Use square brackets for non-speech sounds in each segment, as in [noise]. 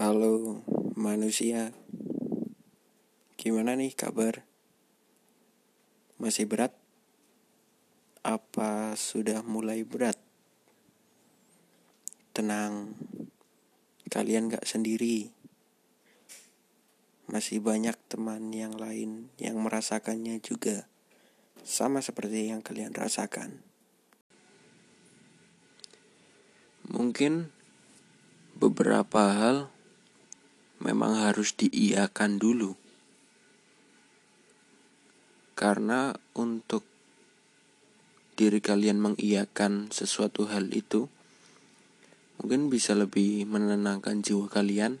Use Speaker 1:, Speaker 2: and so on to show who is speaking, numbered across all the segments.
Speaker 1: Halo manusia Gimana nih kabar? Masih berat? Apa sudah mulai berat? Tenang Kalian gak sendiri Masih banyak teman yang lain yang merasakannya juga Sama seperti yang kalian rasakan Mungkin beberapa hal memang harus diiakan dulu. Karena untuk diri kalian mengiakan sesuatu hal itu mungkin bisa lebih menenangkan jiwa kalian.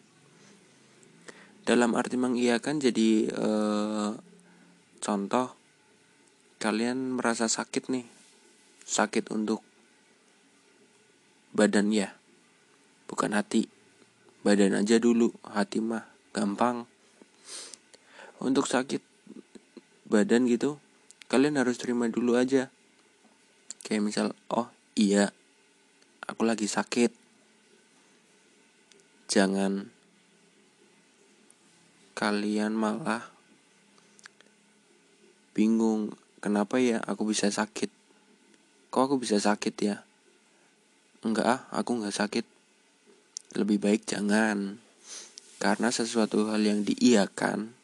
Speaker 1: Dalam arti mengiakan jadi eh, contoh kalian merasa sakit nih. Sakit untuk badan ya. Bukan hati badan aja dulu hati mah gampang. Untuk sakit badan gitu kalian harus terima dulu aja. Kayak misal oh iya aku lagi sakit. Jangan kalian malah bingung kenapa ya aku bisa sakit? Kok aku bisa sakit ya? Enggak ah aku nggak sakit lebih baik jangan. Karena sesuatu hal yang diiakan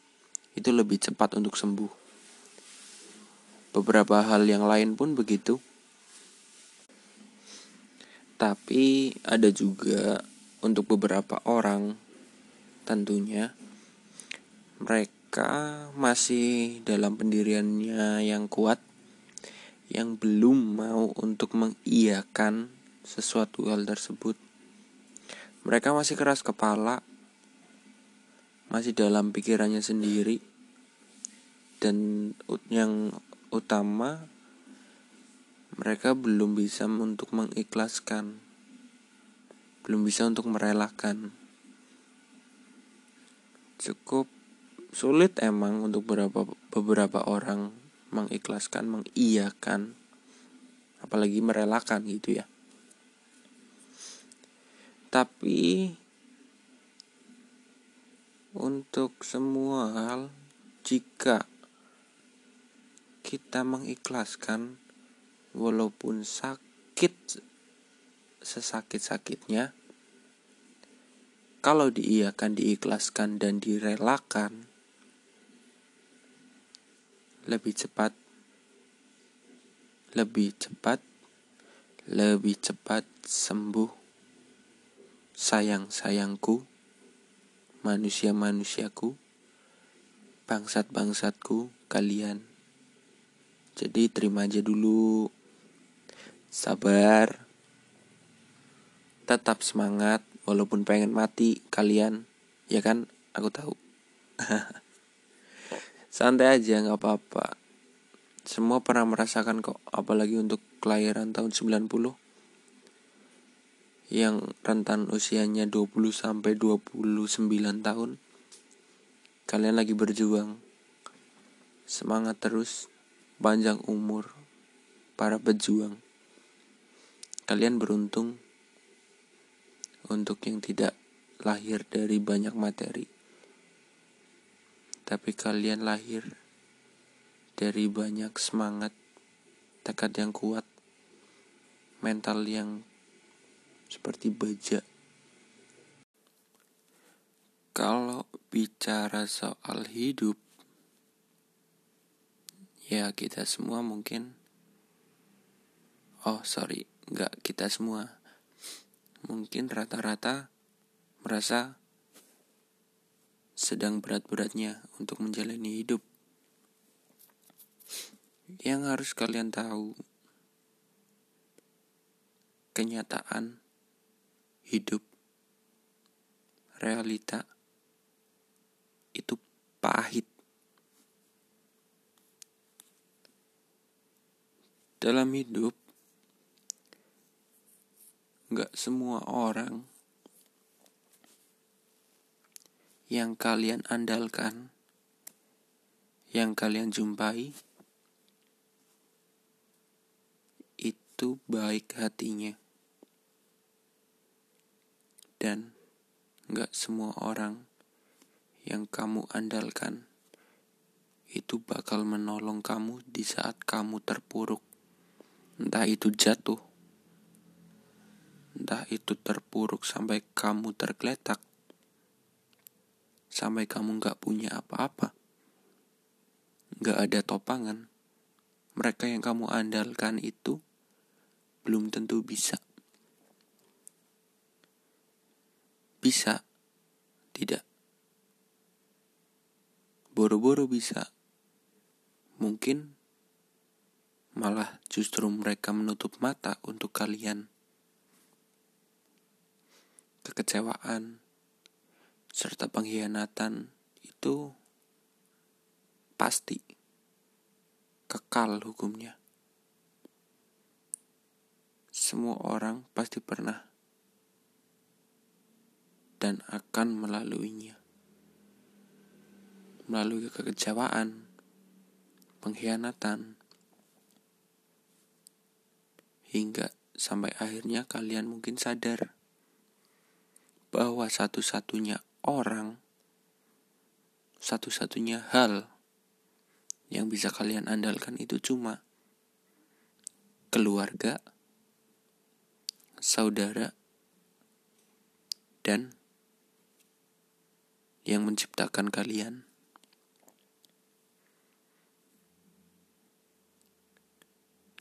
Speaker 1: itu lebih cepat untuk sembuh. Beberapa hal yang lain pun begitu. Tapi ada juga untuk beberapa orang tentunya mereka masih dalam pendiriannya yang kuat yang belum mau untuk mengiyakan sesuatu hal tersebut mereka masih keras kepala, masih dalam pikirannya sendiri, dan yang utama mereka belum bisa untuk mengikhlaskan, belum bisa untuk merelakan. Cukup sulit emang untuk beberapa beberapa orang mengikhlaskan, mengiyakan, apalagi merelakan gitu ya. Tapi untuk semua hal jika kita mengikhlaskan walaupun sakit sesakit-sakitnya kalau diiakan diikhlaskan dan direlakan lebih cepat lebih cepat lebih cepat sembuh sayang-sayangku, manusia-manusiaku, bangsat-bangsatku, kalian. Jadi terima aja dulu. Sabar. Tetap semangat walaupun pengen mati kalian. Ya kan? Aku tahu. [laughs] Santai aja nggak apa-apa. Semua pernah merasakan kok, apalagi untuk kelahiran tahun 90 yang rentan usianya 20 sampai 29 tahun. Kalian lagi berjuang. Semangat terus, panjang umur para pejuang. Kalian beruntung untuk yang tidak lahir dari banyak materi. Tapi kalian lahir dari banyak semangat, tekad yang kuat, mental yang seperti baja. Kalau bicara soal hidup, ya kita semua mungkin, oh sorry, nggak kita semua, mungkin rata-rata merasa sedang berat-beratnya untuk menjalani hidup. Yang harus kalian tahu, kenyataan hidup realita itu pahit. Dalam hidup, gak semua orang yang kalian andalkan, yang kalian jumpai, itu baik hatinya dan Gak semua orang yang kamu andalkan itu bakal menolong kamu di saat kamu terpuruk. Entah itu jatuh, entah itu terpuruk sampai kamu tergeletak, sampai kamu gak punya apa-apa, gak ada topangan. Mereka yang kamu andalkan itu belum tentu bisa. Bisa, tidak. Boro-boro bisa. Mungkin malah justru mereka menutup mata untuk kalian. Kekecewaan serta pengkhianatan itu pasti kekal hukumnya. Semua orang pasti pernah dan akan melaluinya. Melalui kekecewaan, pengkhianatan, hingga sampai akhirnya kalian mungkin sadar bahwa satu-satunya orang, satu-satunya hal yang bisa kalian andalkan itu cuma keluarga, saudara, dan yang menciptakan kalian.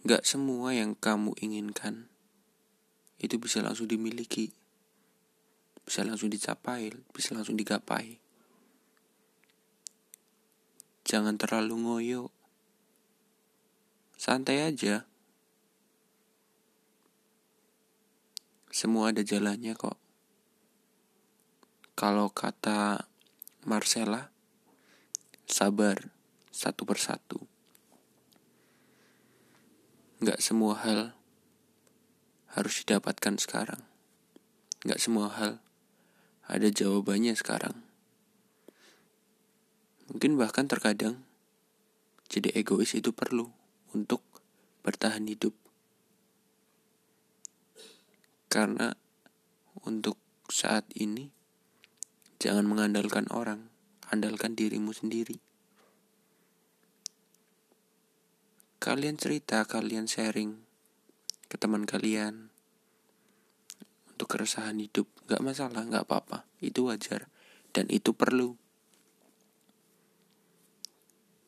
Speaker 1: Gak semua yang kamu inginkan itu bisa langsung dimiliki, bisa langsung dicapai, bisa langsung digapai. Jangan terlalu ngoyo, santai aja. Semua ada jalannya kok. Kalau kata Marcella, sabar satu persatu. Gak semua hal harus didapatkan sekarang. Gak semua hal ada jawabannya sekarang. Mungkin bahkan terkadang jadi egois itu perlu untuk bertahan hidup. Karena untuk saat ini jangan mengandalkan orang, andalkan dirimu sendiri. kalian cerita, kalian sharing ke teman kalian untuk keresahan hidup, nggak masalah, nggak apa-apa, itu wajar dan itu perlu.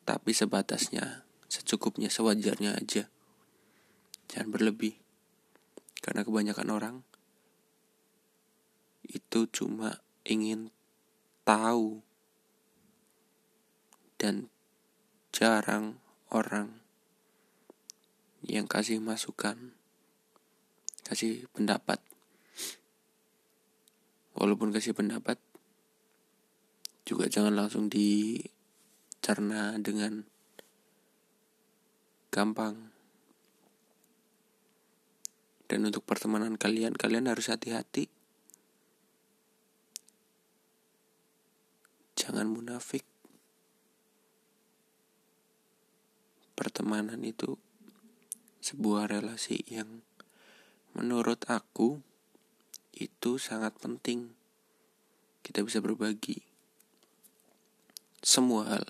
Speaker 1: Tapi sebatasnya, secukupnya, sewajarnya aja. Jangan berlebih. Karena kebanyakan orang itu cuma ingin tahu dan jarang orang yang kasih masukan, kasih pendapat. Walaupun kasih pendapat, juga jangan langsung dicerna dengan gampang. Dan untuk pertemanan kalian, kalian harus hati-hati. Jangan munafik. Pertemanan itu sebuah relasi yang menurut aku itu sangat penting kita bisa berbagi semua hal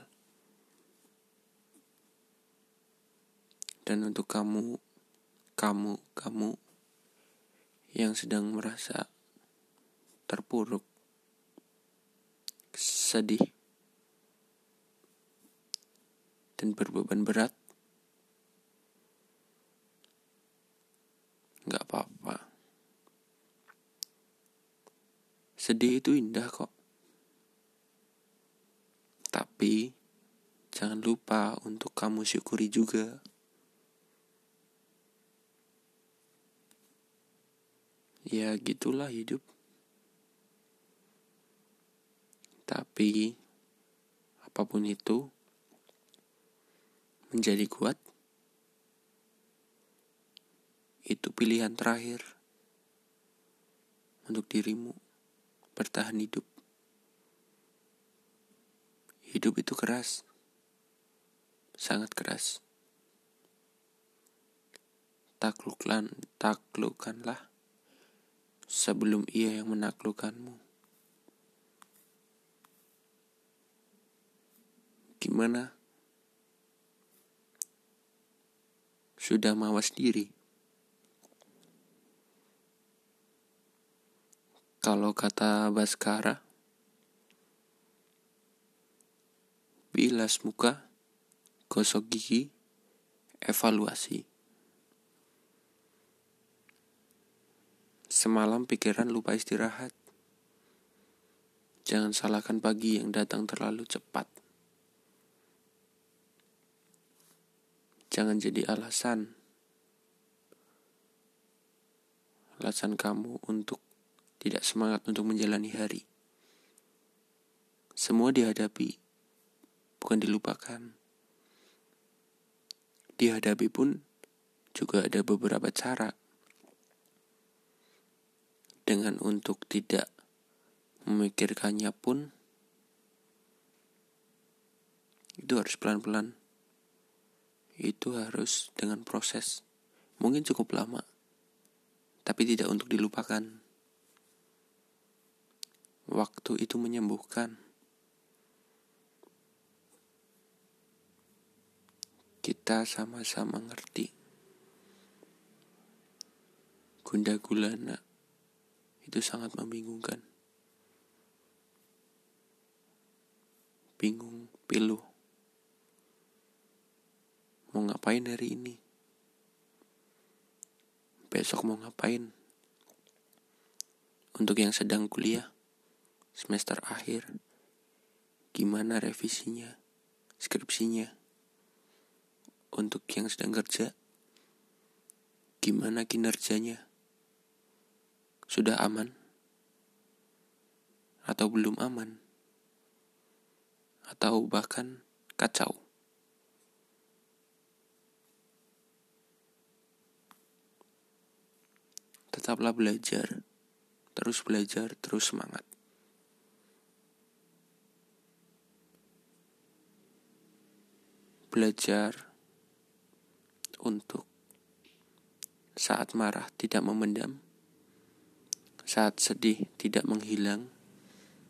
Speaker 1: dan untuk kamu kamu kamu yang sedang merasa terpuruk sedih dan berbeban berat nggak apa-apa. Sedih itu indah kok. Tapi jangan lupa untuk kamu syukuri juga. Ya gitulah hidup. Tapi apa pun itu menjadi kuat itu pilihan terakhir untuk dirimu bertahan hidup. Hidup itu keras, sangat keras. Taklukkan, taklukkanlah sebelum ia yang menaklukkanmu. Gimana? Sudah mawas diri? Kalau kata Baskara, bilas muka, gosok gigi, evaluasi. Semalam pikiran lupa istirahat. Jangan salahkan pagi yang datang terlalu cepat. Jangan jadi alasan. Alasan kamu untuk tidak semangat untuk menjalani hari. Semua dihadapi, bukan dilupakan. Dihadapi pun juga ada beberapa cara. Dengan untuk tidak memikirkannya pun, itu harus pelan-pelan. Itu harus dengan proses. Mungkin cukup lama, tapi tidak untuk dilupakan. Waktu itu menyembuhkan. Kita sama-sama ngerti. Gunda gulana itu sangat membingungkan. Bingung, pilu. Mau ngapain hari ini? Besok mau ngapain? Untuk yang sedang kuliah, semester akhir. Gimana revisinya, skripsinya. Untuk yang sedang kerja, gimana kinerjanya? Sudah aman? Atau belum aman? Atau bahkan kacau? Tetaplah belajar, terus belajar, terus semangat. belajar untuk saat marah tidak memendam, saat sedih tidak menghilang,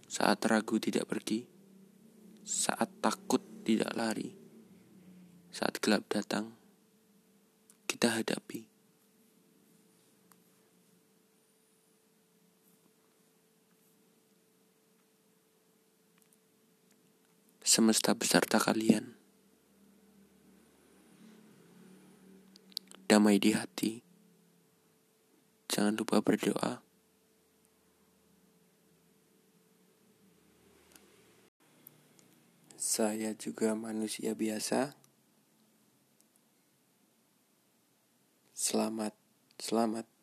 Speaker 1: saat ragu tidak pergi, saat takut tidak lari, saat gelap datang, kita hadapi. Semesta beserta kalian. damai di hati. Jangan lupa berdoa. Saya juga manusia biasa. Selamat, selamat.